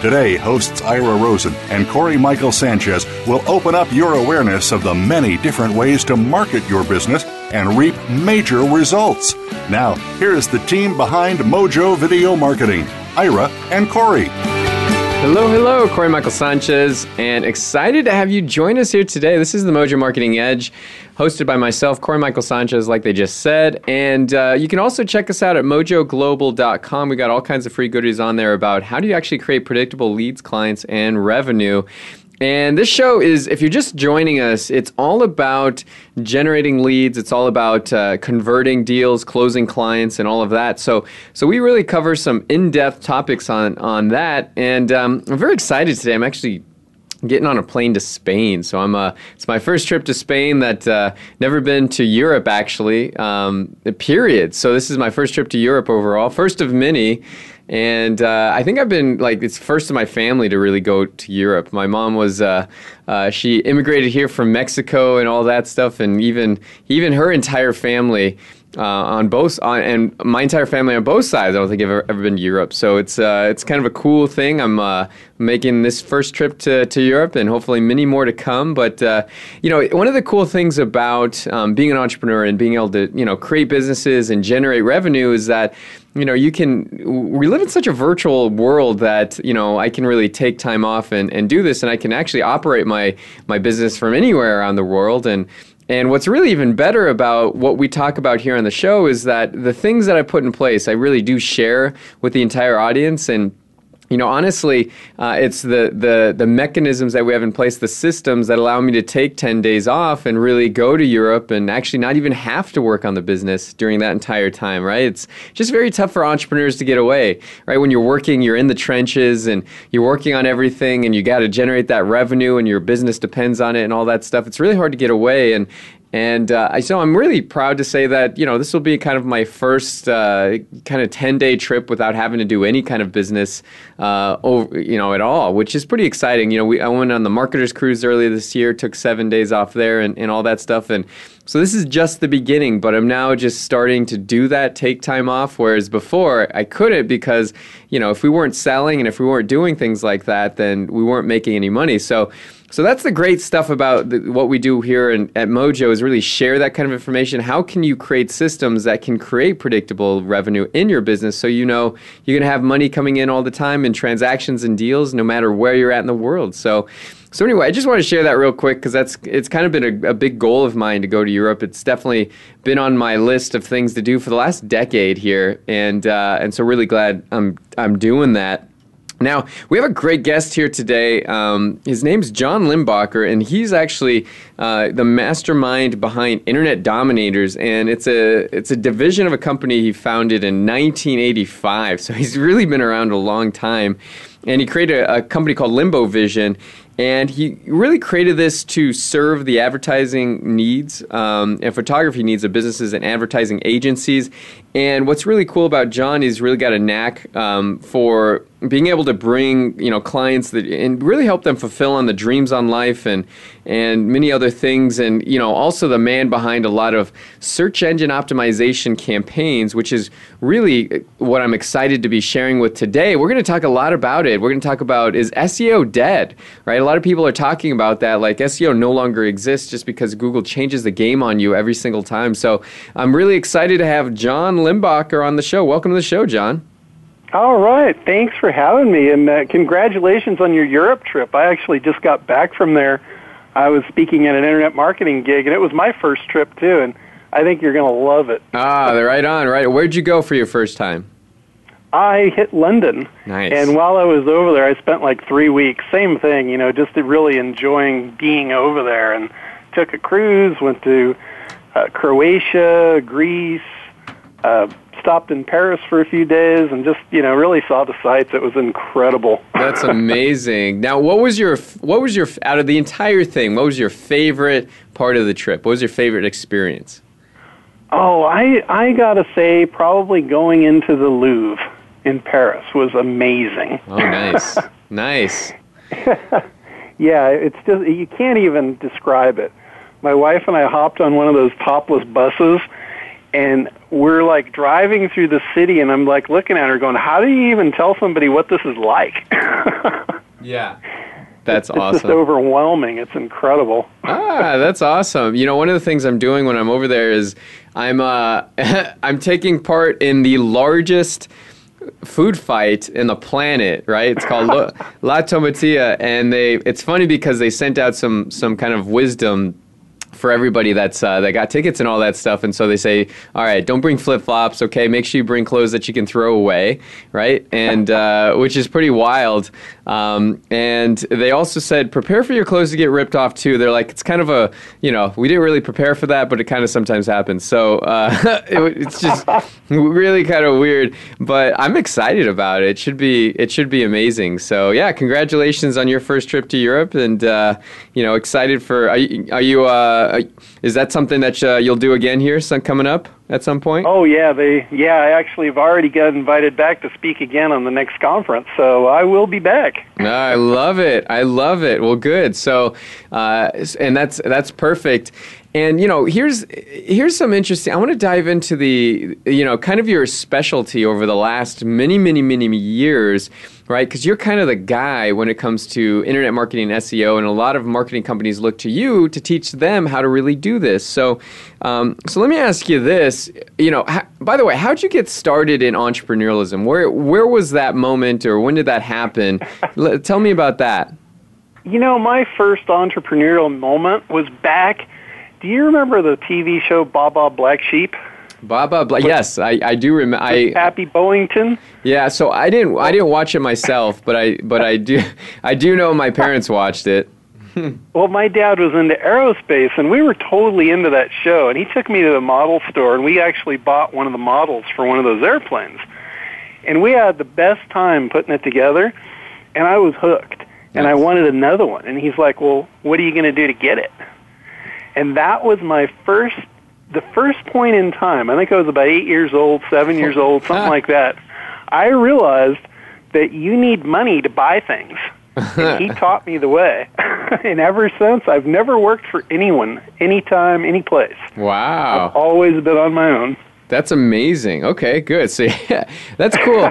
Today, hosts Ira Rosen and Corey Michael Sanchez will open up your awareness of the many different ways to market your business and reap major results. Now, here's the team behind Mojo Video Marketing Ira and Corey. Hello, hello, Corey Michael Sanchez, and excited to have you join us here today. This is the Mojo Marketing Edge, hosted by myself, Corey Michael Sanchez, like they just said. And uh, you can also check us out at mojoglobal.com. We got all kinds of free goodies on there about how do you actually create predictable leads, clients, and revenue. And this show is, if you're just joining us, it's all about generating leads. It's all about uh, converting deals, closing clients, and all of that. So, so we really cover some in-depth topics on on that. And um, I'm very excited today. I'm actually getting on a plane to Spain. So I'm uh, it's my first trip to Spain that uh, never been to Europe actually. Um, period. So this is my first trip to Europe overall, first of many. And uh, I think I've been like it's first in my family to really go to Europe. My mom was uh, uh, she immigrated here from Mexico and all that stuff, and even even her entire family uh, on both on, and my entire family on both sides. I don't think I've ever, ever been to Europe, so it's uh, it's kind of a cool thing. I'm uh, making this first trip to, to Europe, and hopefully many more to come. But uh, you know, one of the cool things about um, being an entrepreneur and being able to you know create businesses and generate revenue is that you know you can we live in such a virtual world that you know i can really take time off and, and do this and i can actually operate my my business from anywhere around the world and and what's really even better about what we talk about here on the show is that the things that I put in place, I really do share with the entire audience. And you know, honestly, uh, it's the, the the mechanisms that we have in place, the systems that allow me to take ten days off and really go to Europe and actually not even have to work on the business during that entire time. Right? It's just very tough for entrepreneurs to get away. Right? When you're working, you're in the trenches and you're working on everything, and you got to generate that revenue, and your business depends on it, and all that stuff. It's really hard to get away. And and uh, so I'm really proud to say that you know this will be kind of my first uh, kind of 10 day trip without having to do any kind of business, uh, over, you know, at all, which is pretty exciting. You know, we, I went on the marketers cruise earlier this year, took seven days off there, and, and all that stuff, and so this is just the beginning. But I'm now just starting to do that, take time off, whereas before I couldn't because you know if we weren't selling and if we weren't doing things like that, then we weren't making any money. So so that's the great stuff about the, what we do here in, at Mojo is really share that kind of information. How can you create systems that can create predictable revenue in your business so you know you're going to have money coming in all the time and transactions and deals no matter where you're at in the world. So so anyway, I just want to share that real quick because that's it's kind of been a, a, big goal of mine to go to Europe. It's definitely been on my list of things to do for the last decade here, and uh, and so really glad I'm I'm doing that. Now, we have a great guest here today. Um, his name's John Limbacher, and he's actually uh, the mastermind behind Internet Dominators, and it's a it's a division of a company he founded in 1985. So he's really been around a long time, and he created a, a company called Limbo Vision, and he really created this to serve the advertising needs um, and photography needs of businesses and advertising agencies. And what's really cool about John is really got a knack um, for being able to bring you know clients that and really help them fulfill on the dreams on life and and many other things. And you know also the man behind a lot of search engine optimization campaigns which is really what I'm excited to be sharing with today. We're going to talk a lot about it. We're going to talk about is SEO dead right? A lot of people are talking about that like SEO no longer exists just because Google changes the game on you every single time. So I'm really excited to have John Limbacher on the show. Welcome to the show John all right. Thanks for having me, and uh, congratulations on your Europe trip. I actually just got back from there. I was speaking at an internet marketing gig, and it was my first trip too. And I think you're going to love it. Ah, right on. Right. Where'd you go for your first time? I hit London. Nice. And while I was over there, I spent like three weeks. Same thing, you know, just really enjoying being over there. And took a cruise, went to uh, Croatia, Greece, uh, stopped in Paris for a few days, and just you know really saw the sights. It was incredible. That's amazing. now, what was your what was your out of the entire thing? What was your favorite part of the trip? What was your favorite experience? Oh, I I gotta say, probably going into the Louvre in Paris was amazing. Oh, nice, nice. yeah, it's just you can't even describe it. My wife and I hopped on one of those topless buses and we're like driving through the city and I'm like looking at her going, How do you even tell somebody what this is like? yeah. That's it's awesome. It's overwhelming. It's incredible. ah, that's awesome. You know, one of the things I'm doing when I'm over there is I'm uh, I'm taking part in the largest food fight in the planet, right? It's called La Tomatina, and they. It's funny because they sent out some some kind of wisdom for everybody that's uh, that got tickets and all that stuff. And so they say, all right, don't bring flip flops. Okay, make sure you bring clothes that you can throw away, right? And uh, which is pretty wild. Um, and they also said, prepare for your clothes to get ripped off too. They're like, it's kind of a, you know, we didn't really prepare for that, but it kind of sometimes happens. So uh, it, it's just really kind of weird. But I'm excited about it. It should be it should be amazing. So yeah, congratulations on your first trip to Europe, and uh, you know, excited for. Are you? Are you uh, is that something that uh, you'll do again here? Some coming up at some point? Oh yeah, they yeah. I actually have already got invited back to speak again on the next conference, so I will be back. I love it. I love it. Well, good. So, uh, and that's that's perfect. And you know, here's here's some interesting. I want to dive into the you know kind of your specialty over the last many many many years, right? Because you're kind of the guy when it comes to internet marketing and SEO, and a lot of marketing companies look to you to teach them how to really do this. So, um, so let me ask you this. You know, how, by the way, how'd you get started in entrepreneurialism? Where where was that moment, or when did that happen? Tell me about that. You know, my first entrepreneurial moment was back do you remember the TV show Baa Black Sheep? Baba, Bla- yes, I, I do remember. I Pappy Boyington. Yeah, so I didn't I didn't watch it myself, but I but I do I do know my parents watched it. well, my dad was into aerospace, and we were totally into that show. And he took me to the model store, and we actually bought one of the models for one of those airplanes. And we had the best time putting it together, and I was hooked. And I wanted another one. And he's like, "Well, what are you going to do to get it?" And that was my first, the first point in time. I think I was about eight years old, seven years old, something like that. I realized that you need money to buy things. and he taught me the way. and ever since, I've never worked for anyone, anytime, any place. Wow. I've always been on my own. That's amazing. Okay, good. So yeah, that's cool.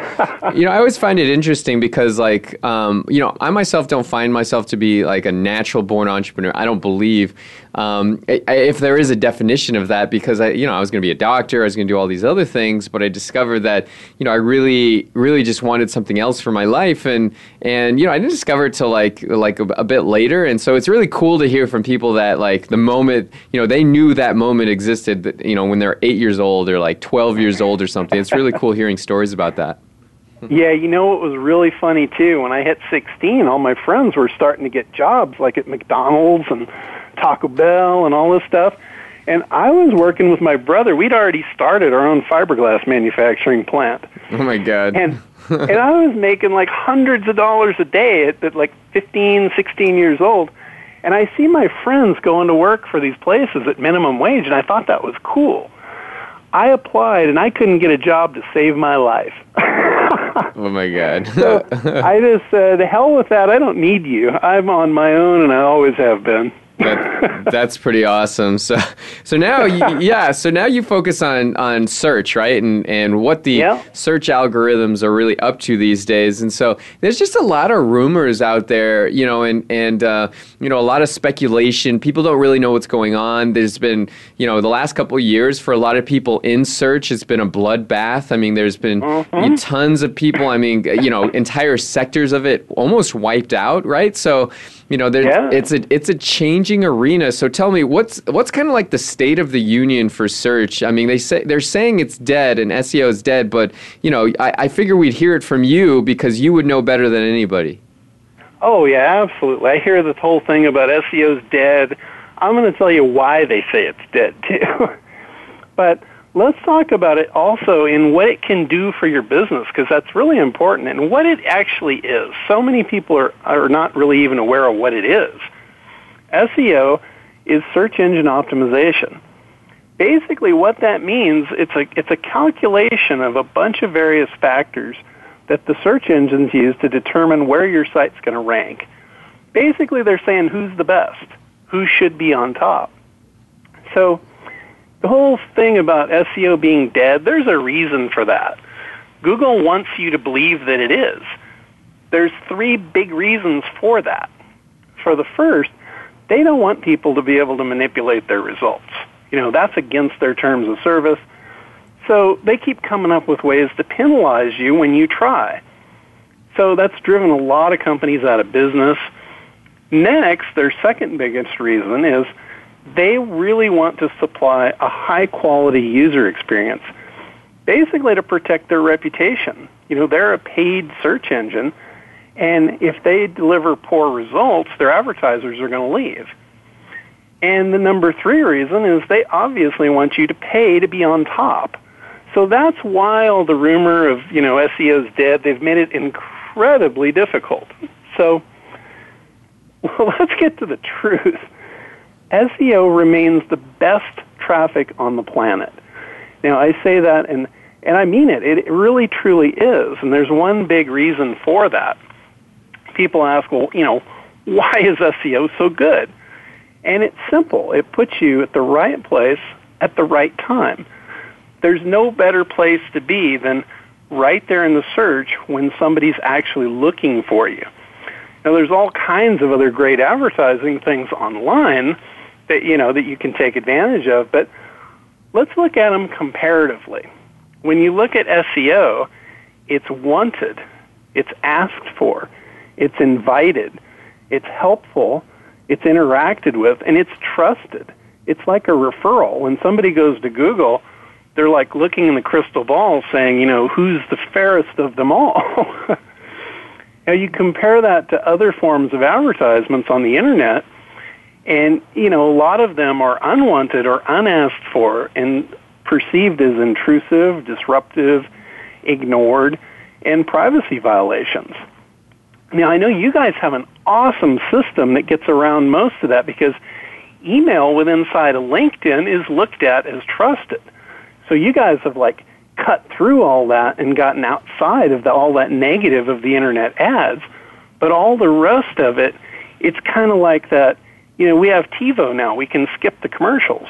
you know, I always find it interesting because, like, um, you know, I myself don't find myself to be like a natural born entrepreneur. I don't believe um, if there is a definition of that because I, you know, I was going to be a doctor, I was going to do all these other things, but I discovered that, you know, I really, really just wanted something else for my life, and and you know, I didn't discover it till like like a, a bit later, and so it's really cool to hear from people that like the moment, you know, they knew that moment existed, that, you know, when they're eight years old or like twelve years old or something. It's really cool hearing stories about that. Yeah, you know what was really funny too? When I hit 16, all my friends were starting to get jobs like at McDonald's and Taco Bell and all this stuff. And I was working with my brother. We'd already started our own fiberglass manufacturing plant. Oh my god. And and I was making like hundreds of dollars a day at, at like 15, 16 years old. And I see my friends going to work for these places at minimum wage and I thought that was cool. I applied and I couldn't get a job to save my life. oh my god. so I just said, hell with that. I don't need you. I'm on my own and I always have been that, that's pretty awesome. So, so now, you, yeah, so now you focus on on search, right, and and what the yeah. search algorithms are really up to these days. And so, there's just a lot of rumors out there, you know, and and uh, you know, a lot of speculation. People don't really know what's going on. There's been, you know, the last couple of years for a lot of people in search, it's been a bloodbath. I mean, there's been mm-hmm. tons of people. I mean, you know, entire sectors of it almost wiped out, right? So, you know, yeah. it's a it's a changing arena. So tell me, what's what's kind of like the state of the union for search? I mean, they say they're saying it's dead and SEO is dead, but you know, I, I figure we'd hear it from you because you would know better than anybody. Oh yeah, absolutely. I hear this whole thing about SEO's dead. I'm going to tell you why they say it's dead too. but let's talk about it also in what it can do for your business because that's really important and what it actually is. So many people are, are not really even aware of what it is. SEO is search engine optimization. Basically what that means, it's a, it's a calculation of a bunch of various factors that the search engines use to determine where your site's going to rank. Basically they're saying who's the best, who should be on top. So the whole thing about SEO being dead, there's a reason for that. Google wants you to believe that it is. There's three big reasons for that. For the first, they don't want people to be able to manipulate their results. You know, that's against their terms of service. So they keep coming up with ways to penalize you when you try. So that's driven a lot of companies out of business. Next, their second biggest reason is they really want to supply a high quality user experience, basically to protect their reputation. You know, they're a paid search engine, and if they deliver poor results, their advertisers are going to leave. And the number three reason is they obviously want you to pay to be on top. So that's why all the rumor of, you know, SEO's dead, they've made it incredibly difficult. So, well, let's get to the truth. SEO remains the best traffic on the planet. Now, I say that and, and I mean it. It really truly is. And there's one big reason for that. People ask, well, you know, why is SEO so good? And it's simple. It puts you at the right place at the right time. There's no better place to be than right there in the search when somebody's actually looking for you. Now, there's all kinds of other great advertising things online that you know that you can take advantage of. But let's look at them comparatively. When you look at SEO, it's wanted, it's asked for, it's invited, it's helpful, it's interacted with, and it's trusted. It's like a referral. When somebody goes to Google, they're like looking in the crystal ball saying, you know, who's the fairest of them all? now you compare that to other forms of advertisements on the internet, and, you know, a lot of them are unwanted or unasked for and perceived as intrusive, disruptive, ignored, and privacy violations. Now, I know you guys have an awesome system that gets around most of that because email within inside of LinkedIn is looked at as trusted. So you guys have like cut through all that and gotten outside of the, all that negative of the internet ads, but all the rest of it, it's kind of like that you know, we have TiVo now. We can skip the commercials.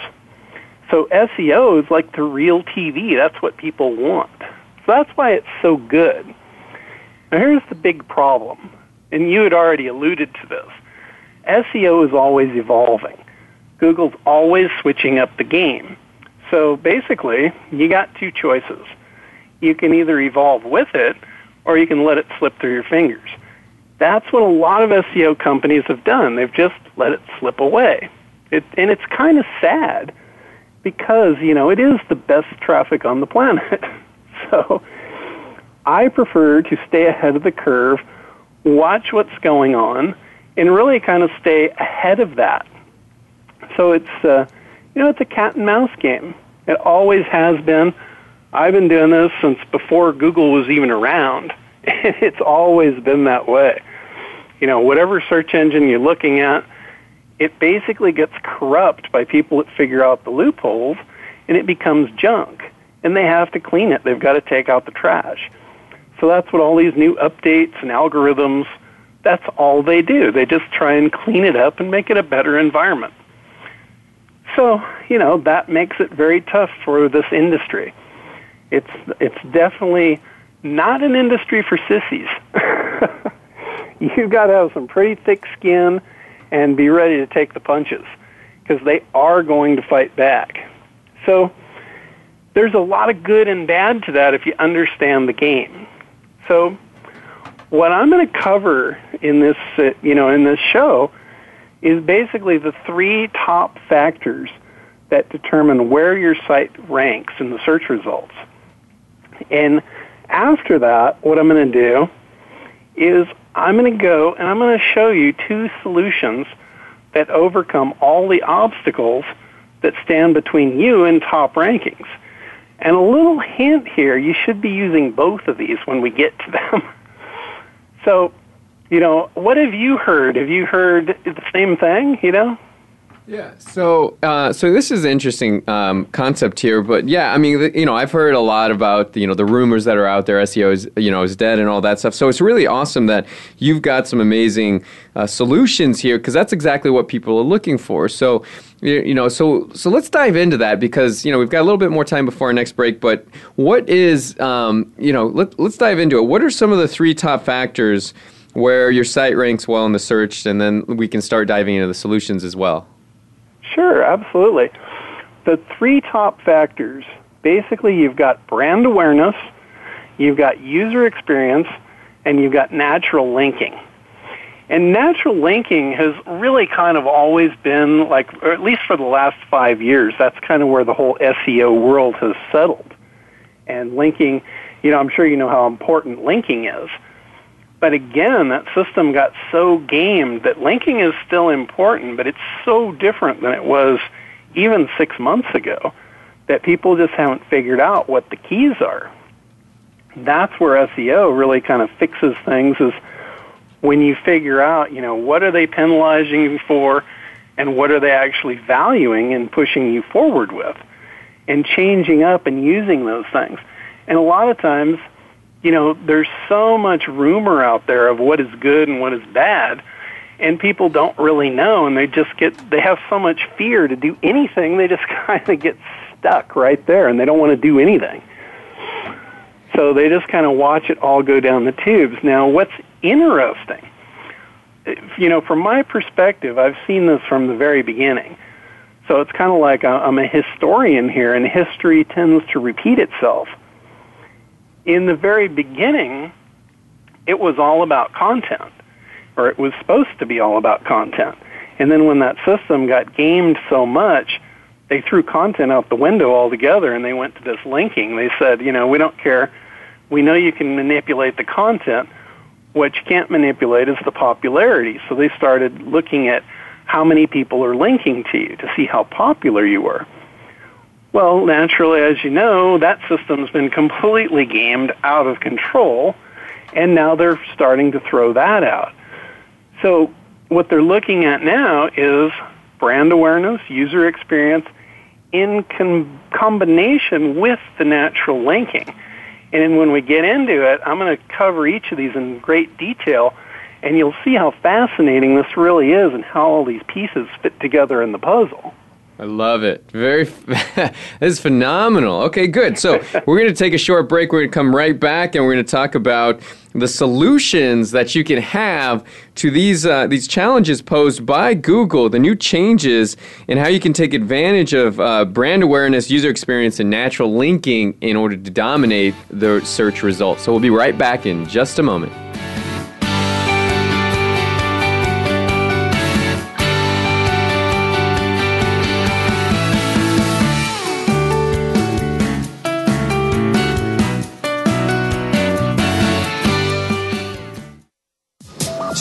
So SEO is like the real TV. That's what people want. So that's why it's so good. Now here's the big problem, and you had already alluded to this. SEO is always evolving. Google's always switching up the game. So basically, you got two choices. You can either evolve with it, or you can let it slip through your fingers. That's what a lot of SEO companies have done. They've just let it slip away. It, and it's kind of sad because, you know, it is the best traffic on the planet. so I prefer to stay ahead of the curve, watch what's going on, and really kind of stay ahead of that. So it's, uh, you know, it's a cat and mouse game. It always has been. I've been doing this since before Google was even around. it's always been that way. You know, whatever search engine you're looking at, it basically gets corrupt by people that figure out the loopholes and it becomes junk. And they have to clean it. They've got to take out the trash. So that's what all these new updates and algorithms, that's all they do. They just try and clean it up and make it a better environment. So, you know, that makes it very tough for this industry. It's it's definitely not an industry for sissies. You've got to have some pretty thick skin and be ready to take the punches because they are going to fight back. So there's a lot of good and bad to that if you understand the game. So what I'm going to cover in this, uh, you know, in this show is basically the three top factors that determine where your site ranks in the search results. And after that, what I'm going to do is I'm going to go and I'm going to show you two solutions that overcome all the obstacles that stand between you and top rankings. And a little hint here, you should be using both of these when we get to them. so, you know, what have you heard? Have you heard the same thing, you know? Yeah. So, uh, so this is an interesting um, concept here, but yeah, I mean, you know, I've heard a lot about you know the rumors that are out there. SEO is you know is dead and all that stuff. So it's really awesome that you've got some amazing uh, solutions here because that's exactly what people are looking for. So, you know, so so let's dive into that because you know we've got a little bit more time before our next break. But what is um, you know let, let's dive into it. What are some of the three top factors where your site ranks well in the search, and then we can start diving into the solutions as well. Sure, absolutely. The three top factors basically, you've got brand awareness, you've got user experience, and you've got natural linking. And natural linking has really kind of always been like, or at least for the last five years, that's kind of where the whole SEO world has settled. And linking, you know, I'm sure you know how important linking is. But again, that system got so gamed that linking is still important, but it's so different than it was even six months ago that people just haven't figured out what the keys are. That's where SEO really kind of fixes things is when you figure out, you know, what are they penalizing you for and what are they actually valuing and pushing you forward with and changing up and using those things. And a lot of times you know, there's so much rumor out there of what is good and what is bad, and people don't really know, and they just get, they have so much fear to do anything, they just kind of get stuck right there, and they don't want to do anything. So they just kind of watch it all go down the tubes. Now, what's interesting, you know, from my perspective, I've seen this from the very beginning. So it's kind of like uh, I'm a historian here, and history tends to repeat itself in the very beginning, it was all about content, or it was supposed to be all about content. And then when that system got gamed so much, they threw content out the window altogether and they went to this linking. They said, you know, we don't care. We know you can manipulate the content. What you can't manipulate is the popularity. So they started looking at how many people are linking to you to see how popular you were. Well, naturally, as you know, that system's been completely gamed out of control, and now they're starting to throw that out. So, what they're looking at now is brand awareness, user experience, in com- combination with the natural linking. And when we get into it, I'm going to cover each of these in great detail, and you'll see how fascinating this really is and how all these pieces fit together in the puzzle. I love it. Very, this is phenomenal. Okay, good. So we're going to take a short break. We're going to come right back, and we're going to talk about the solutions that you can have to these uh, these challenges posed by Google, the new changes, and how you can take advantage of uh, brand awareness, user experience, and natural linking in order to dominate the search results. So we'll be right back in just a moment.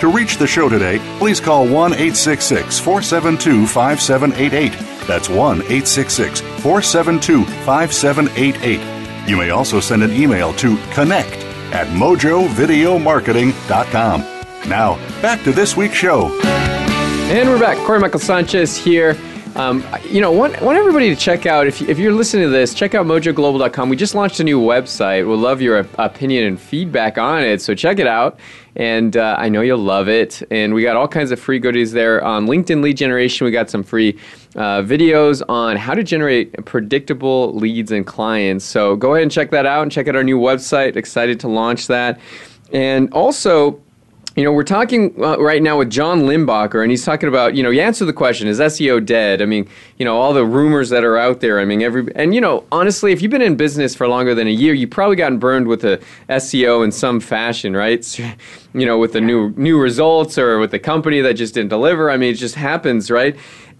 To reach the show today, please call 1 866 472 5788. That's 1 866 472 5788. You may also send an email to connect at mojovideomarketing.com. Now, back to this week's show. And we're back. Corey Michael Sanchez here. Um, you know, want, want everybody to check out, if, you, if you're listening to this, check out mojoglobal.com. We just launched a new website. We'll love your opinion and feedback on it. So check it out. And uh, I know you'll love it. And we got all kinds of free goodies there on LinkedIn lead generation. We got some free uh, videos on how to generate predictable leads and clients. So go ahead and check that out and check out our new website. Excited to launch that. And also, you know, we're talking uh, right now with John Limbacher, and he's talking about, you know, you answer the question, is SEO dead? I mean, you know, all the rumors that are out there. I mean, every, and, you know, honestly, if you've been in business for longer than a year, you've probably gotten burned with the SEO in some fashion, right? you know, with the new, new results or with the company that just didn't deliver. I mean, it just happens, right?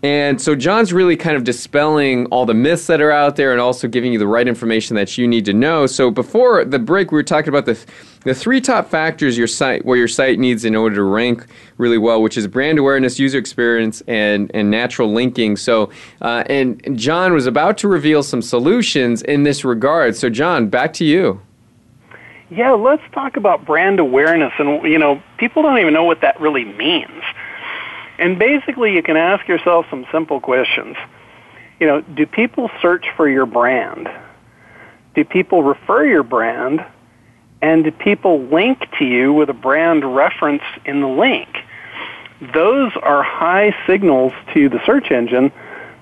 And so John's really kind of dispelling all the myths that are out there and also giving you the right information that you need to know. So before the break, we were talking about the the three top factors your site where your site needs in order to rank really well, which is brand awareness, user experience, and and natural linking. So, uh, and, and John was about to reveal some solutions in this regard. So, John, back to you. Yeah, let's talk about brand awareness. And, you know, people don't even know what that really means. And basically, you can ask yourself some simple questions. You know, do people search for your brand? Do people refer your brand? And do people link to you with a brand reference in the link? Those are high signals to the search engine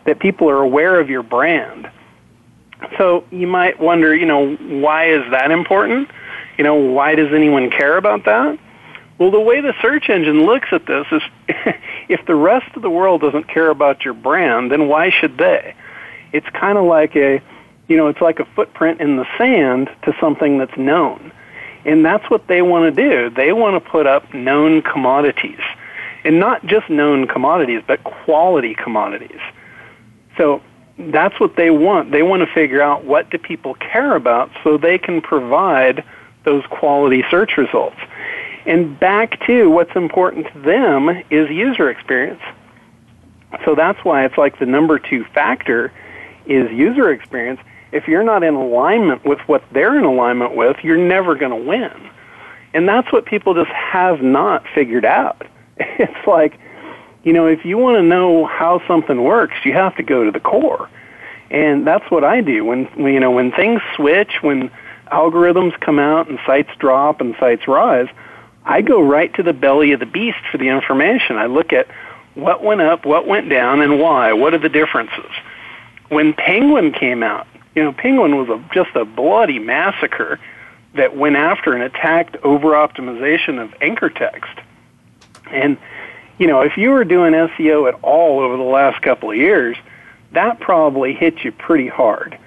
that people are aware of your brand. So you might wonder, you know, why is that important? You know, why does anyone care about that? Well, the way the search engine looks at this is if the rest of the world doesn't care about your brand, then why should they? It's kind of like a, you know, it's like a footprint in the sand to something that's known. And that's what they want to do. They want to put up known commodities. And not just known commodities, but quality commodities. So that's what they want. They want to figure out what do people care about so they can provide those quality search results. And back to what's important to them is user experience. So that's why it's like the number two factor is user experience. If you're not in alignment with what they're in alignment with, you're never going to win. And that's what people just have not figured out. It's like, you know, if you want to know how something works, you have to go to the core. And that's what I do when, you know, when things switch, when algorithms come out and sites drop and sites rise, I go right to the belly of the beast for the information. I look at what went up, what went down, and why. What are the differences? When Penguin came out, you know, Penguin was a, just a bloody massacre that went after and attacked over optimization of anchor text. And, you know, if you were doing SEO at all over the last couple of years, that probably hit you pretty hard.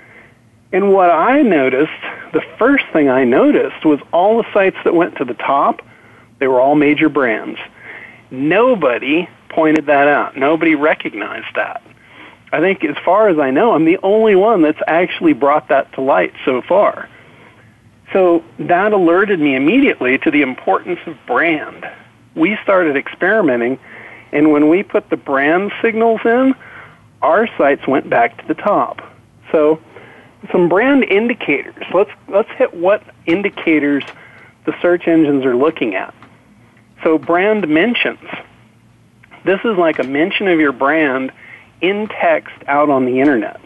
And what I noticed, the first thing I noticed was all the sites that went to the top they were all major brands. Nobody pointed that out. Nobody recognized that. I think, as far as I know, I'm the only one that's actually brought that to light so far. So that alerted me immediately to the importance of brand. We started experimenting, and when we put the brand signals in, our sites went back to the top. So some brand indicators. Let's let's hit what indicators the search engines are looking at. So brand mentions. This is like a mention of your brand in text out on the internet.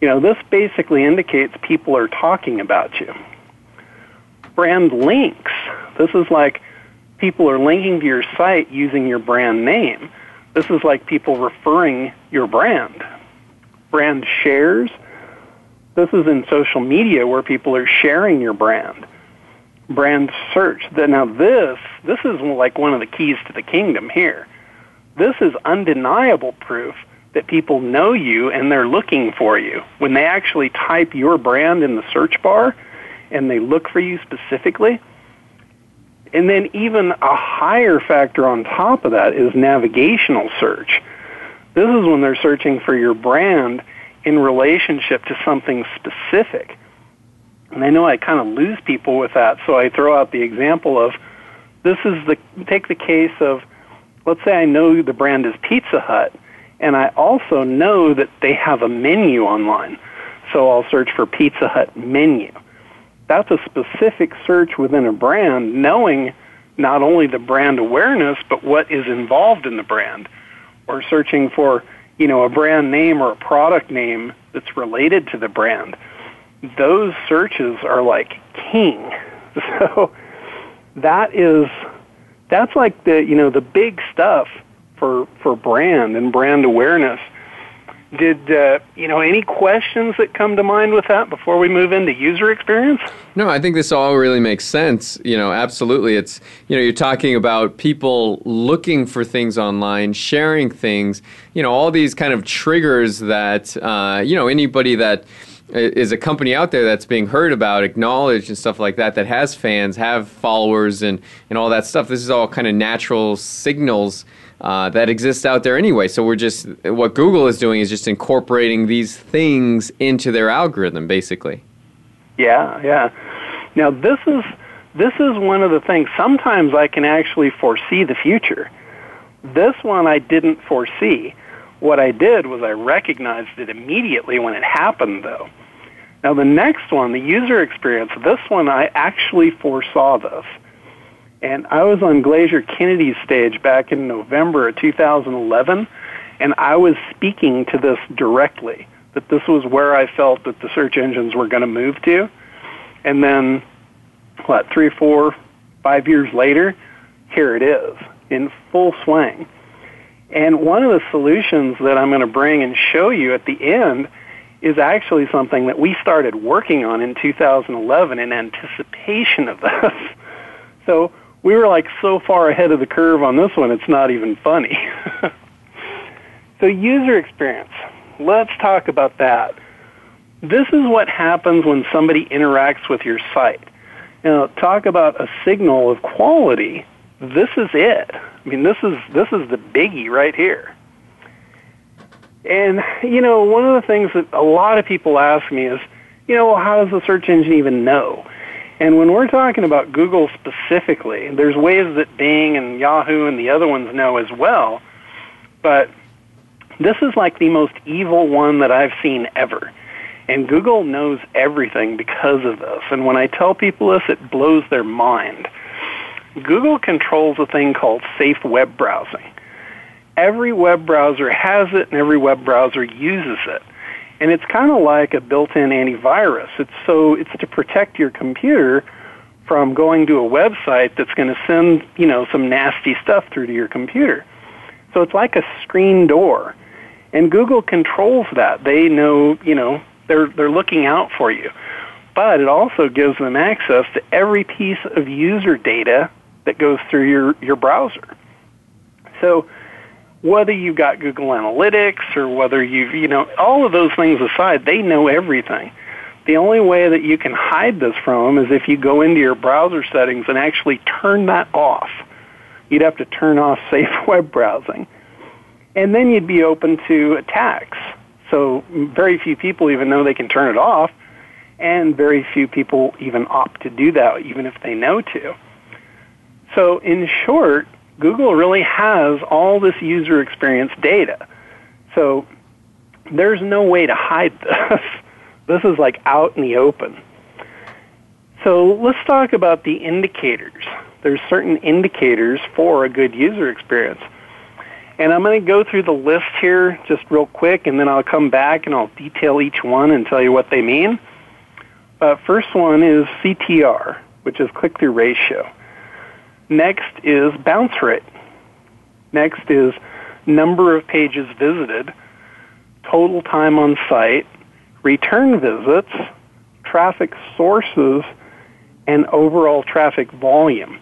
You know, this basically indicates people are talking about you. Brand links. This is like people are linking to your site using your brand name. This is like people referring your brand. Brand shares. This is in social media where people are sharing your brand. Brand search. Now this, this is like one of the keys to the kingdom here. This is undeniable proof that people know you and they're looking for you. When they actually type your brand in the search bar and they look for you specifically, and then even a higher factor on top of that is navigational search. This is when they're searching for your brand in relationship to something specific. And I know I kind of lose people with that, so I throw out the example of this is the take the case of let's say I know the brand is Pizza Hut and I also know that they have a menu online. So I'll search for Pizza Hut menu. That's a specific search within a brand knowing not only the brand awareness but what is involved in the brand. Or searching for you know, a brand name or a product name that's related to the brand, those searches are like king. So that is that's like the you know the big stuff for for brand and brand awareness. Did uh, you know any questions that come to mind with that before we move into user experience? No, I think this all really makes sense. You know, absolutely. It's you know you're talking about people looking for things online, sharing things. You know, all these kind of triggers that uh, you know anybody that is a company out there that's being heard about, acknowledged, and stuff like that, that has fans, have followers, and, and all that stuff. This is all kind of natural signals uh, that exists out there anyway. So we're just what Google is doing is just incorporating these things into their algorithm, basically. Yeah, yeah. Now this is this is one of the things. Sometimes I can actually foresee the future. This one I didn't foresee. What I did was I recognized it immediately when it happened, though. Now the next one, the user experience, this one I actually foresaw this. And I was on Glazer Kennedy's stage back in November of 2011, and I was speaking to this directly, that this was where I felt that the search engines were going to move to. And then, what, three, four, five years later, here it is in full swing. And one of the solutions that I'm going to bring and show you at the end is actually something that we started working on in 2011 in anticipation of this. So we were like so far ahead of the curve on this one, it's not even funny. so user experience. Let's talk about that. This is what happens when somebody interacts with your site. Now, talk about a signal of quality. This is it. I mean, this is this is the biggie right here. And you know, one of the things that a lot of people ask me is, you know, how does the search engine even know? And when we're talking about Google specifically, there's ways that Bing and Yahoo and the other ones know as well. But this is like the most evil one that I've seen ever. And Google knows everything because of this. And when I tell people this, it blows their mind. Google controls a thing called safe web browsing. Every web browser has it and every web browser uses it and it's kind of like a built-in antivirus. It's so it's to protect your computer from going to a website that's going to send you know some nasty stuff through to your computer. So it's like a screen door, and Google controls that. They know you know they're they're looking out for you, but it also gives them access to every piece of user data that goes through your your browser. So whether you've got Google Analytics or whether you've, you know, all of those things aside, they know everything. The only way that you can hide this from them is if you go into your browser settings and actually turn that off. You'd have to turn off safe web browsing. And then you'd be open to attacks. So very few people even know they can turn it off. And very few people even opt to do that, even if they know to. So, in short, Google really has all this user experience data. So, there's no way to hide this. this is like out in the open. So, let's talk about the indicators. There's certain indicators for a good user experience. And I'm going to go through the list here just real quick, and then I'll come back and I'll detail each one and tell you what they mean. Uh, first one is CTR, which is click through ratio. Next is bounce rate. Next is number of pages visited, total time on site, return visits, traffic sources, and overall traffic volume.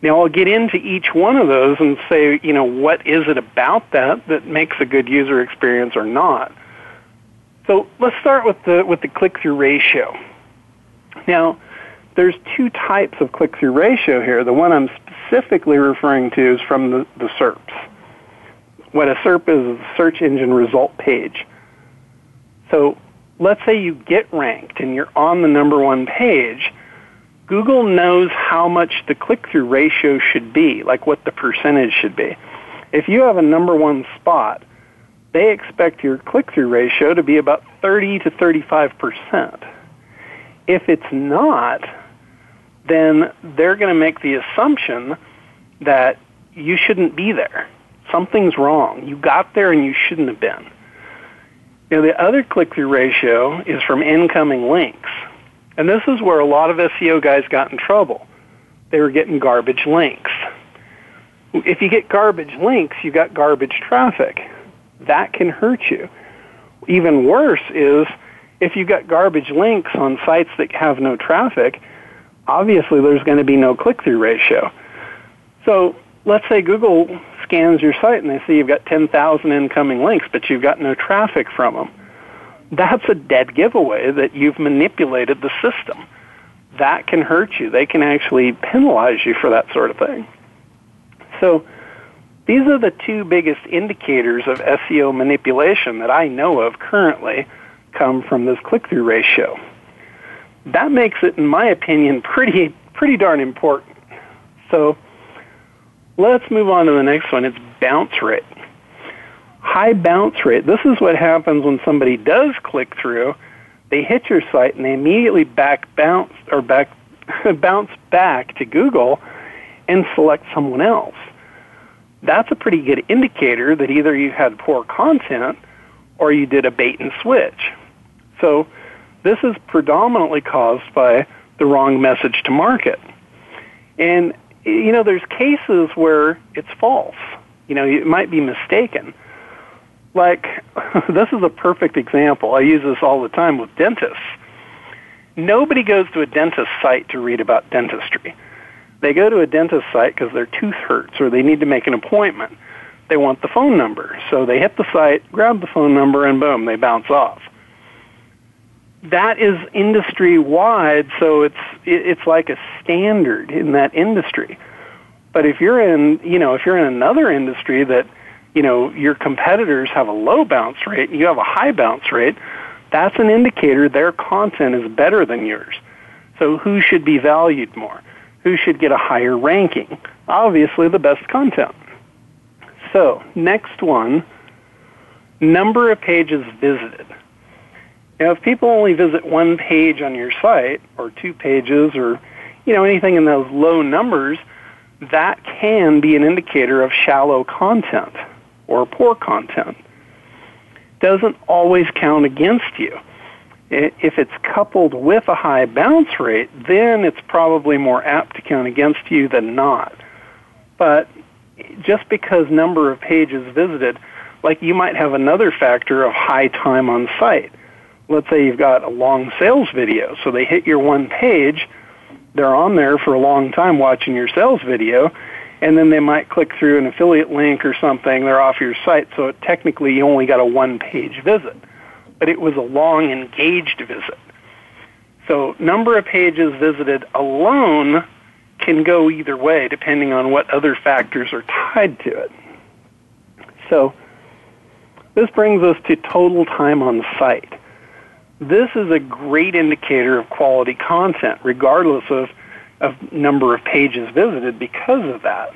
Now I'll get into each one of those and say, you know, what is it about that that makes a good user experience or not. So let's start with the with the click-through ratio. Now, there's two types of click-through ratio here. The one I'm specifically referring to is from the, the SERPs. What a SERP is, a search engine result page. So let's say you get ranked and you're on the number one page Google knows how much the click-through ratio should be, like what the percentage should be. If you have a number one spot, they expect your click-through ratio to be about 30 to 35%. If it's not, then they're going to make the assumption that you shouldn't be there. Something's wrong. You got there and you shouldn't have been. Now, the other click-through ratio is from incoming links. And this is where a lot of SEO guys got in trouble. They were getting garbage links. If you get garbage links, you got garbage traffic. That can hurt you. Even worse is if you got garbage links on sites that have no traffic, obviously there's going to be no click-through ratio. So let's say Google scans your site and they see you've got 10,000 incoming links, but you've got no traffic from them that's a dead giveaway that you've manipulated the system. That can hurt you. They can actually penalize you for that sort of thing. So these are the two biggest indicators of SEO manipulation that I know of currently come from this click-through ratio. That makes it, in my opinion, pretty pretty darn important. So let's move on to the next one. It's bounce rate high bounce rate. This is what happens when somebody does click through. They hit your site and they immediately back bounce or back bounce back to Google and select someone else. That's a pretty good indicator that either you had poor content or you did a bait and switch. So this is predominantly caused by the wrong message to market. And you know, there's cases where it's false. You know, it might be mistaken like this is a perfect example. I use this all the time with dentists. Nobody goes to a dentist site to read about dentistry. They go to a dentist site because their tooth hurts or they need to make an appointment. They want the phone number. So they hit the site, grab the phone number, and boom, they bounce off. That is industry wide, so it's it's like a standard in that industry. But if you're in, you know, if you're in another industry that you know, your competitors have a low bounce rate and you have a high bounce rate, that's an indicator their content is better than yours. So who should be valued more? Who should get a higher ranking? Obviously the best content. So, next one, number of pages visited. Now, if people only visit one page on your site, or two pages, or you know anything in those low numbers, that can be an indicator of shallow content or poor content doesn't always count against you. If it's coupled with a high bounce rate, then it's probably more apt to count against you than not. But just because number of pages visited, like you might have another factor of high time on site. Let's say you've got a long sales video, so they hit your one page, they're on there for a long time watching your sales video, and then they might click through an affiliate link or something. They're off your site, so technically you only got a one-page visit, but it was a long, engaged visit. So number of pages visited alone can go either way depending on what other factors are tied to it. So this brings us to total time on site. This is a great indicator of quality content, regardless of, of number of pages visited because of that.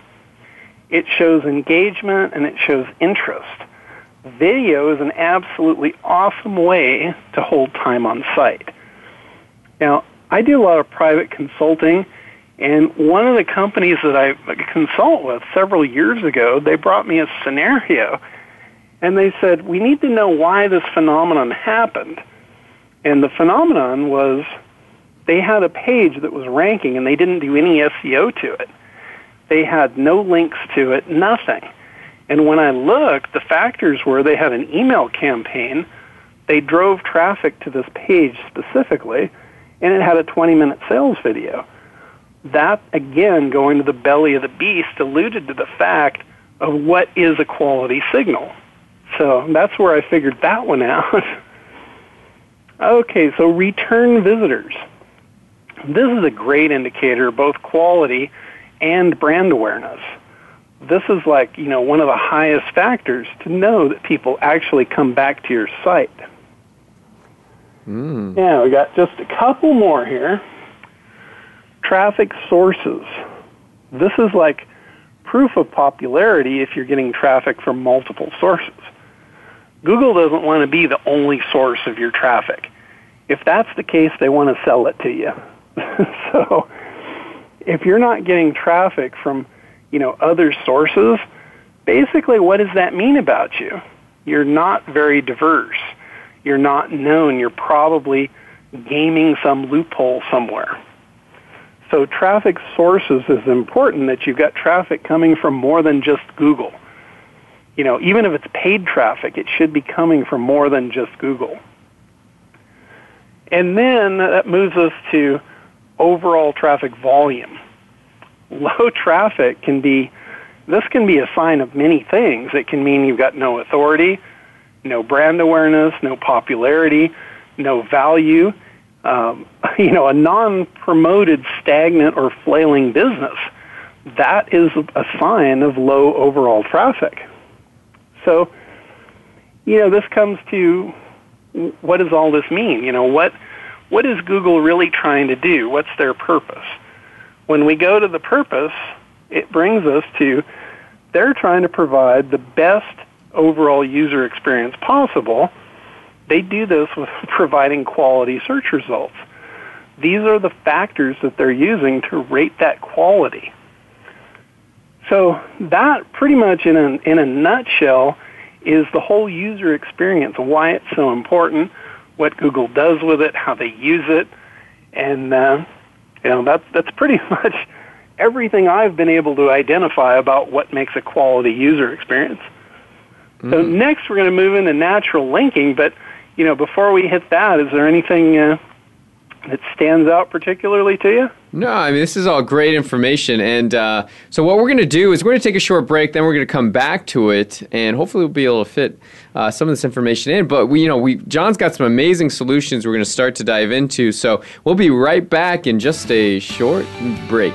It shows engagement and it shows interest. Video is an absolutely awesome way to hold time on site. Now, I do a lot of private consulting, and one of the companies that I consult with several years ago, they brought me a scenario, and they said, we need to know why this phenomenon happened. And the phenomenon was they had a page that was ranking and they didn't do any SEO to it. They had no links to it, nothing. And when I looked, the factors were they had an email campaign, they drove traffic to this page specifically, and it had a 20 minute sales video. That, again, going to the belly of the beast, alluded to the fact of what is a quality signal. So that's where I figured that one out. okay, so return visitors. This is a great indicator of both quality and brand awareness. This is like, you know, one of the highest factors to know that people actually come back to your site. Mm. Yeah, we got just a couple more here. Traffic sources. This is like proof of popularity if you're getting traffic from multiple sources. Google doesn't want to be the only source of your traffic. If that's the case, they want to sell it to you. so, if you're not getting traffic from, you know, other sources, basically what does that mean about you? You're not very diverse you're not known, you're probably gaming some loophole somewhere. So traffic sources is important that you've got traffic coming from more than just Google. You know, even if it's paid traffic, it should be coming from more than just Google. And then that moves us to overall traffic volume. Low traffic can be, this can be a sign of many things. It can mean you've got no authority, no brand awareness, no popularity, no value. Um, you know, a non-promoted, stagnant, or flailing business. That is a sign of low overall traffic. So, you know, this comes to what does all this mean? You know, what what is Google really trying to do? What's their purpose? When we go to the purpose, it brings us to they're trying to provide the best overall user experience possible, they do this with providing quality search results. These are the factors that they're using to rate that quality. So that pretty much in a, in a nutshell is the whole user experience, why it's so important, what Google does with it, how they use it, and uh, you know that's that's pretty much everything I've been able to identify about what makes a quality user experience. Mm-hmm. So next we're going to move into natural linking, but you know, before we hit that, is there anything uh, that stands out particularly to you? No, I mean this is all great information, and uh, so what we're going to do is we're going to take a short break, then we're going to come back to it, and hopefully we'll be able to fit uh, some of this information in. But we, you know, we John's got some amazing solutions we're going to start to dive into, so we'll be right back in just a short break.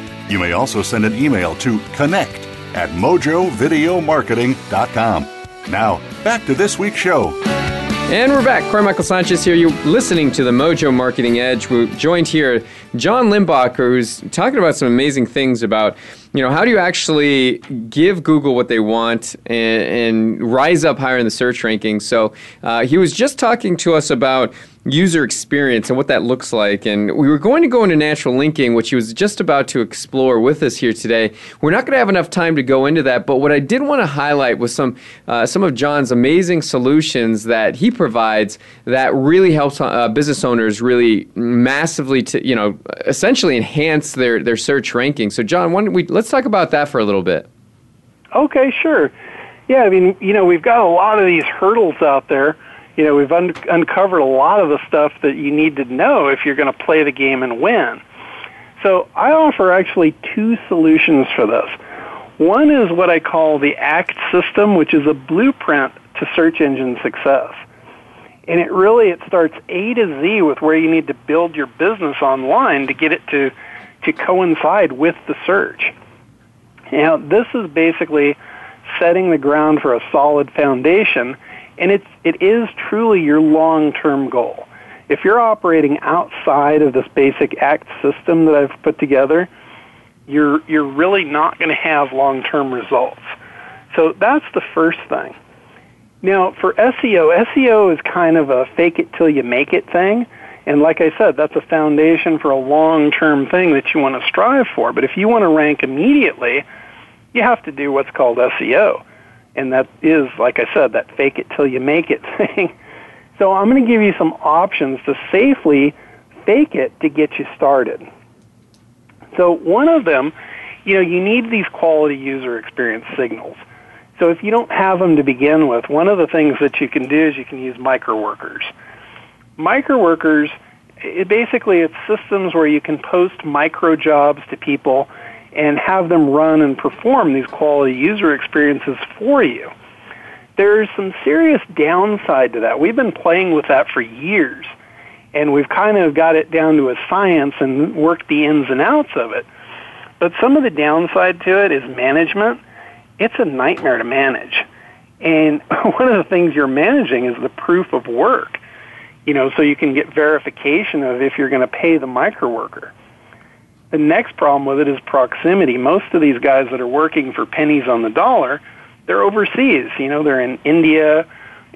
You may also send an email to connect at mojovideomarketing.com. Now, back to this week's show. And we're back. Corey Michael Sanchez here. You're listening to the Mojo Marketing Edge. We're joined here, John Limbacher, who's talking about some amazing things about, you know, how do you actually give Google what they want and, and rise up higher in the search rankings. So uh, he was just talking to us about user experience and what that looks like. And we were going to go into natural linking, which he was just about to explore with us here today. We're not going to have enough time to go into that, but what I did want to highlight was some uh, some of John's amazing solutions that he provides that really helps uh, business owners really massively to you know essentially enhance their their search ranking. So John, why don't we let's talk about that for a little bit. Okay, sure. Yeah, I mean, you know, we've got a lot of these hurdles out there. You know, we've un- uncovered a lot of the stuff that you need to know if you're going to play the game and win. So I offer actually two solutions for this. One is what I call the ACT system, which is a blueprint to search engine success. And it really it starts A to Z with where you need to build your business online to get it to to coincide with the search. Now, this is basically setting the ground for a solid foundation, and it's it is truly your long-term goal. If you're operating outside of this basic ACT system that I've put together, you're you're really not going to have long-term results. So that's the first thing. Now, for SEO, SEO is kind of a fake it till you make it thing. And like I said, that's a foundation for a long-term thing that you want to strive for. But if you want to rank immediately, you have to do what's called SEO. And that is, like I said, that fake it till you make it thing. So I'm going to give you some options to safely fake it to get you started. So one of them, you know, you need these quality user experience signals. So if you don't have them to begin with, one of the things that you can do is you can use microworkers. Microworkers, it basically it's systems where you can post micro jobs to people and have them run and perform these quality user experiences for you. There's some serious downside to that. We've been playing with that for years, and we've kind of got it down to a science and worked the ins and outs of it. But some of the downside to it is management. It's a nightmare to manage. And one of the things you're managing is the proof of work. You know, so you can get verification of if you're going to pay the microworker. The next problem with it is proximity. Most of these guys that are working for pennies on the dollar, they're overseas. You know, they're in India,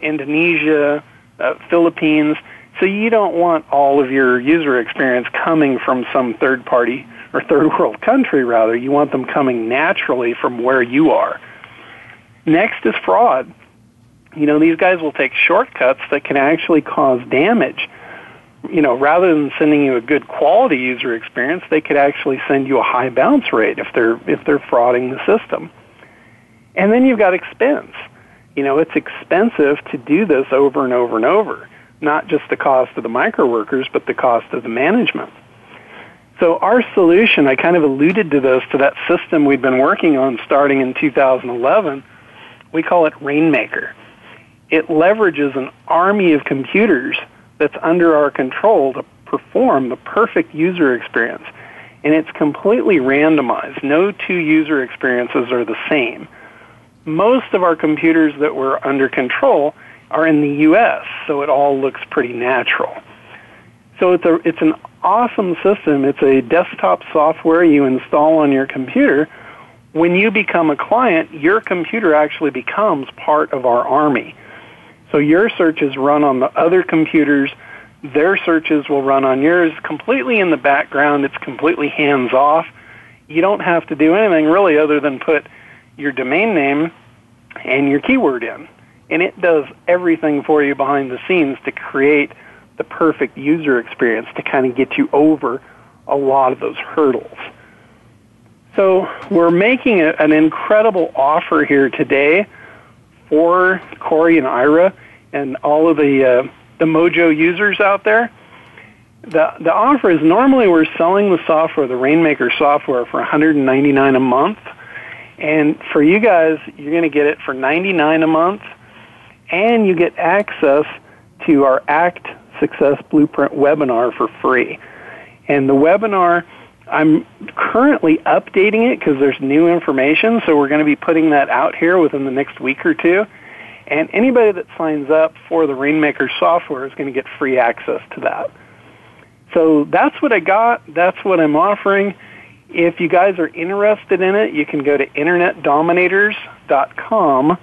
Indonesia, uh, Philippines. So you don't want all of your user experience coming from some third party or third world country, rather. You want them coming naturally from where you are. Next is fraud. You know, these guys will take shortcuts that can actually cause damage you know, rather than sending you a good quality user experience, they could actually send you a high bounce rate if they're if they're frauding the system. And then you've got expense. You know, it's expensive to do this over and over and over. Not just the cost of the micro workers, but the cost of the management. So our solution, I kind of alluded to this, to that system we've been working on starting in 2011, We call it Rainmaker. It leverages an army of computers that's under our control to perform the perfect user experience. And it's completely randomized. No two user experiences are the same. Most of our computers that we're under control are in the US, so it all looks pretty natural. So it's a it's an awesome system. It's a desktop software you install on your computer. When you become a client, your computer actually becomes part of our army. So your searches run on the other computers their searches will run on yours completely in the background. It's completely hands off. You don't have to do anything really other than put your domain name and your keyword in. And it does everything for you behind the scenes to create the perfect user experience to kind of get you over a lot of those hurdles. So we're making a, an incredible offer here today for Corey and Ira and all of the uh, the Mojo users out there. The, the offer is normally we're selling the software, the Rainmaker software, for 199 a month. And for you guys, you're going to get it for 99 a month, and you get access to our ACT Success Blueprint webinar for free. And the webinar, I'm currently updating it because there's new information, so we're going to be putting that out here within the next week or two. And anybody that signs up for the Rainmaker software is going to get free access to that. So that's what I got. That's what I'm offering. If you guys are interested in it, you can go to internetdominators.com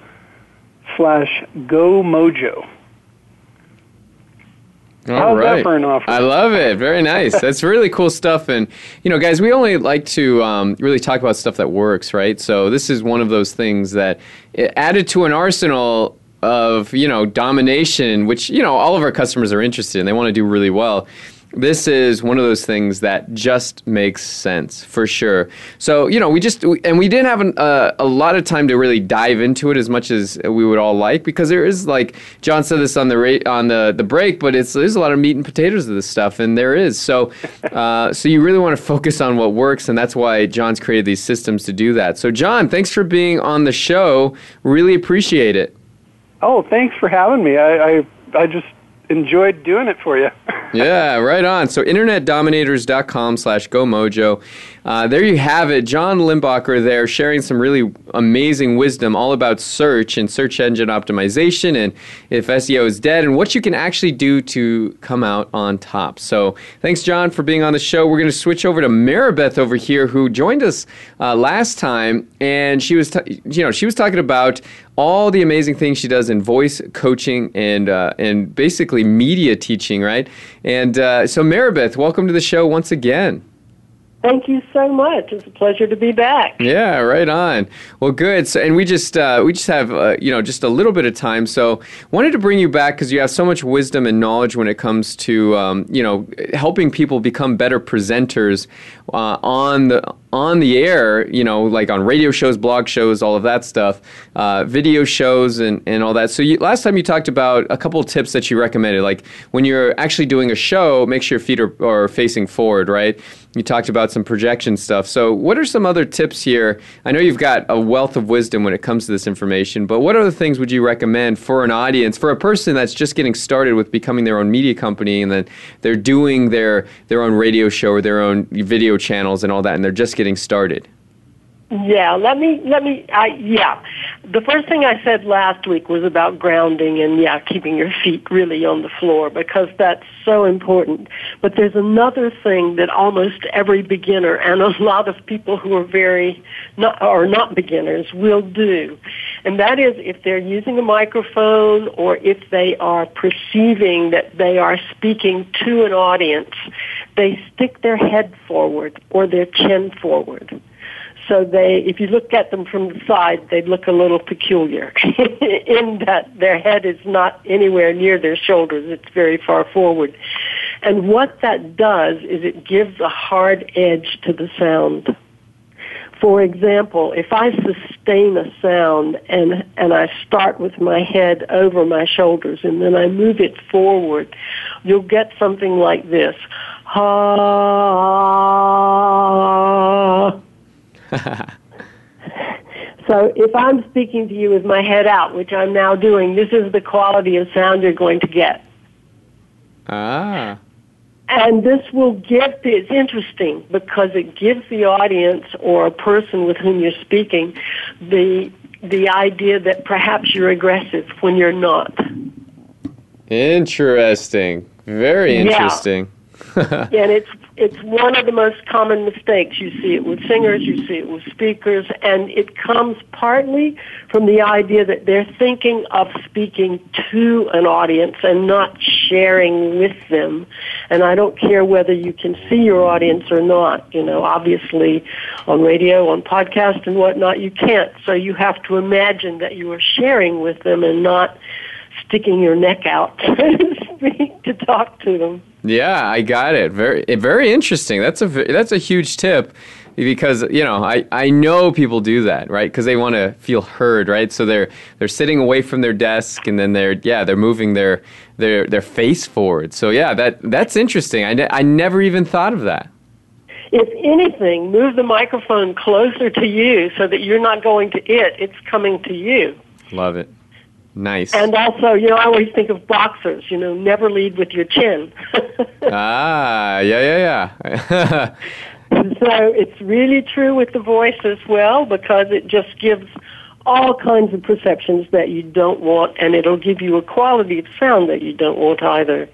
slash gomojo. All How's right. that for an offer? I love it. Very nice. That's really cool stuff. And, you know, guys, we only like to um, really talk about stuff that works, right? So this is one of those things that it added to an arsenal of, you know, domination, which, you know, all of our customers are interested in. They want to do really well this is one of those things that just makes sense for sure. So you know, we just and we didn't have an, uh, a lot of time to really dive into it as much as we would all like because there is like John said this on the ra- on the the break, but it's there's a lot of meat and potatoes of this stuff, and there is. So uh, so you really want to focus on what works, and that's why John's created these systems to do that. So John, thanks for being on the show. Really appreciate it. Oh, thanks for having me. I, I, I just enjoyed doing it for you. yeah, right on. So internetdominators.com slash GoMojo. Uh, there you have it. John Limbacher there sharing some really amazing wisdom all about search and search engine optimization and if SEO is dead and what you can actually do to come out on top. So thanks, John, for being on the show. We're going to switch over to Maribeth over here who joined us uh, last time and she was, t- you know, she was talking about all the amazing things she does in voice coaching and uh, and basically media teaching, right? And uh, so, Maribeth, welcome to the show once again. Thank you so much. It's a pleasure to be back. Yeah, right on. Well, good. So, and we just uh, we just have uh, you know just a little bit of time, so wanted to bring you back because you have so much wisdom and knowledge when it comes to um, you know helping people become better presenters uh, on the on the air, you know, like on radio shows, blog shows, all of that stuff, uh, video shows, and, and all that. So you, last time you talked about a couple of tips that you recommended, like when you're actually doing a show, make sure your feet are, are facing forward, right? You talked about some projection stuff. So what are some other tips here? I know you've got a wealth of wisdom when it comes to this information, but what other things would you recommend for an audience, for a person that's just getting started with becoming their own media company and then they're doing their, their own radio show or their own video channels and all that, and they're just getting started? Yeah, let me let me I yeah. The first thing I said last week was about grounding and yeah, keeping your feet really on the floor because that's so important. But there's another thing that almost every beginner and a lot of people who are very not or not beginners will do. And that is if they're using a microphone or if they are perceiving that they are speaking to an audience, they stick their head forward or their chin forward. So they, if you look at them from the side, they look a little peculiar in that their head is not anywhere near their shoulders. It's very far forward. And what that does is it gives a hard edge to the sound. For example, if I sustain a sound and, and I start with my head over my shoulders and then I move it forward, you'll get something like this. Ha So if I'm speaking to you with my head out, which I'm now doing, this is the quality of sound you're going to get. Ah. And this will give, it's interesting because it gives the audience or a person with whom you're speaking the, the idea that perhaps you're aggressive when you're not. Interesting. Very interesting. Yeah. and it's it's one of the most common mistakes. You see it with singers, you see it with speakers, and it comes partly from the idea that they're thinking of speaking to an audience and not sharing with them. And I don't care whether you can see your audience or not. You know, obviously on radio, on podcast and whatnot, you can't. So you have to imagine that you are sharing with them and not sticking your neck out, so to to talk to them. Yeah, I got it. Very, eh, very interesting. That's a that's a huge tip because you know I, I know people do that right? Because they want to feel heard right? So they're they're sitting away from their desk and then they're yeah they're moving their their their face forward. So yeah that that's interesting. I, ne- I never even thought of that. If anything move the microphone closer to you so that you're not going to it. It's coming to you. Love it Nice. And also, you know, I always think of boxers, you know, never lead with your chin. ah, yeah, yeah, yeah. so it's really true with the voice as well because it just gives all kinds of perceptions that you don't want and it'll give you a quality of sound that you don't want either.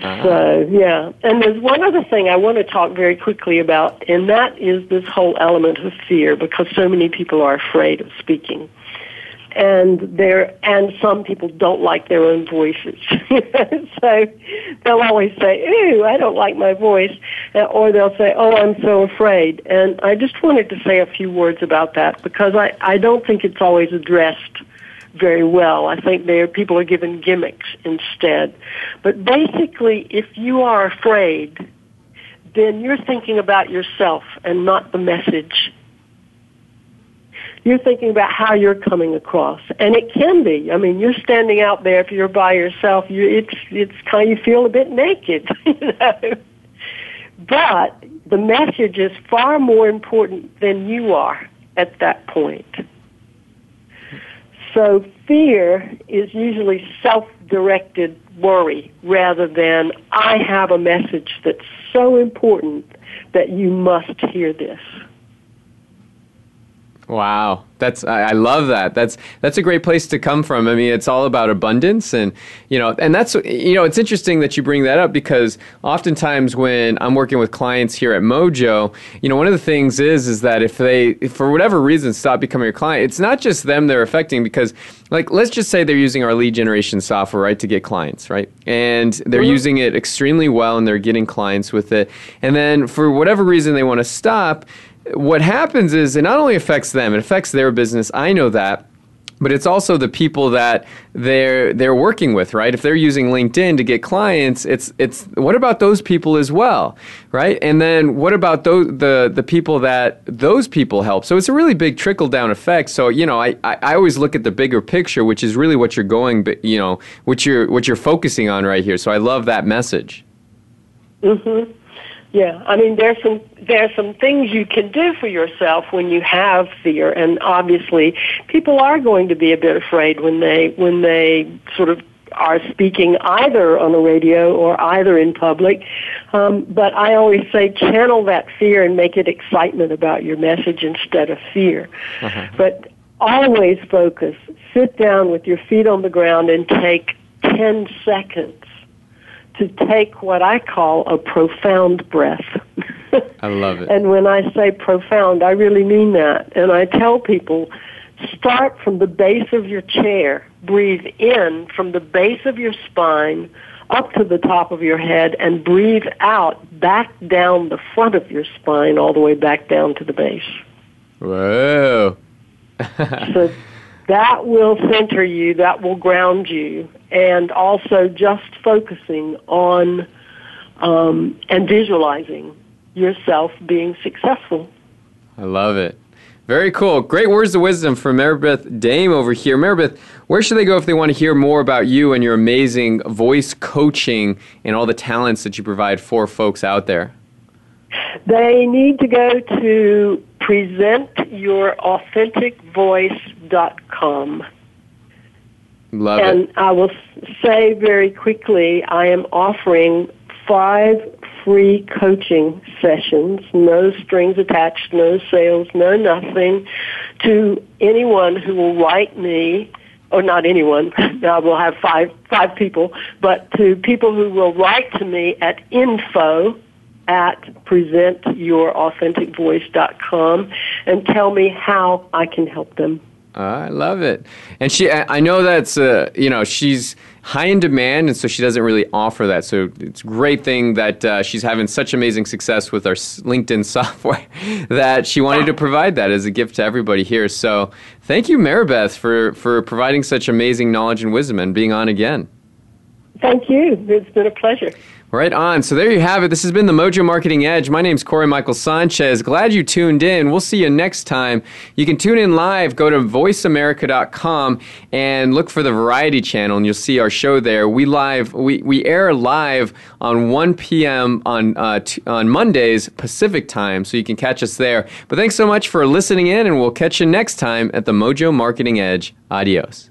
Uh-huh. So, yeah. And there's one other thing I want to talk very quickly about, and that is this whole element of fear because so many people are afraid of speaking and there and some people don't like their own voices. So they'll always say ooh i don't like my voice. Uh, or they'll say oh i'm so afraid. And i just wanted to say a few words about that because i i don't think it's always addressed very well. I think there people are given gimmicks instead. But basically if you are afraid then you're thinking about yourself and not the message you're thinking about how you're coming across, and it can be. I mean, you're standing out there if you're by yourself. You, it's it's kind you feel a bit naked, you know. But the message is far more important than you are at that point. So fear is usually self-directed worry rather than I have a message that's so important that you must hear this. Wow, that's I, I, love that. That's that's a great place to come from. I mean, it's all about abundance, and you know, and that's you know, it's interesting that you bring that up because oftentimes when I'm working with clients here at Mojo, you know, one of the things is is that if they if for whatever reason stop becoming your client, it's not just them they're affecting because like let's just say they're using our lead generation software right to get clients right and they're mm-hmm. using it extremely well and they're getting clients with it and then for whatever reason they want to stop what happens is it not only affects them, it affects their business. I know that. But it's also the people that they're they're working with, right? If they're using LinkedIn to get clients, it's it's what about those people as well, right? And then what about those the the people that those people help? So it's a really big trickle down effect. So you know, I, I, I always look at the bigger picture, which is really what you're going, but you know, what you're what you're focusing on right here. So I love that message. Mm-hmm. Yeah, I mean, there's some there's some things you can do for yourself when you have fear, and obviously, people are going to be a bit afraid when they when they sort of are speaking either on the radio or either in public. Um, but I always say channel that fear and make it excitement about your message instead of fear. Uh-huh. But always focus. Sit down with your feet on the ground and take 10 seconds to take what I call a profound breath. I love it. and when I say profound, I really mean that. And I tell people, start from the base of your chair. Breathe in from the base of your spine up to the top of your head and breathe out back down the front of your spine all the way back down to the base. Whoa. so that will center you, that will ground you, and also just focusing on um, and visualizing yourself being successful. I love it. Very cool. Great words of wisdom from Maribeth Dame over here. Maribeth, where should they go if they want to hear more about you and your amazing voice coaching and all the talents that you provide for folks out there? They need to go to presentyourauthenticvoice.com. Love and it. I will say very quickly, I am offering five free coaching sessions, no strings attached, no sales, no nothing, to anyone who will write me, or not anyone, now we'll have five, five people, but to people who will write to me at info at presentyourauthenticvoice.com and tell me how I can help them. I love it. And she, I know that's, uh, you know, she's high in demand, and so she doesn't really offer that. So it's a great thing that uh, she's having such amazing success with our LinkedIn software that she wanted to provide that as a gift to everybody here. So thank you, Maribeth, for, for providing such amazing knowledge and wisdom and being on again. Thank you. It's been a pleasure. Right on. So there you have it. This has been the Mojo Marketing Edge. My name's Corey Michael Sanchez. Glad you tuned in. We'll see you next time. You can tune in live. Go to voiceamerica.com and look for the Variety channel, and you'll see our show there. We live. We, we air live on 1 p.m. on uh, t- on Mondays Pacific time, so you can catch us there. But thanks so much for listening in, and we'll catch you next time at the Mojo Marketing Edge. Adios.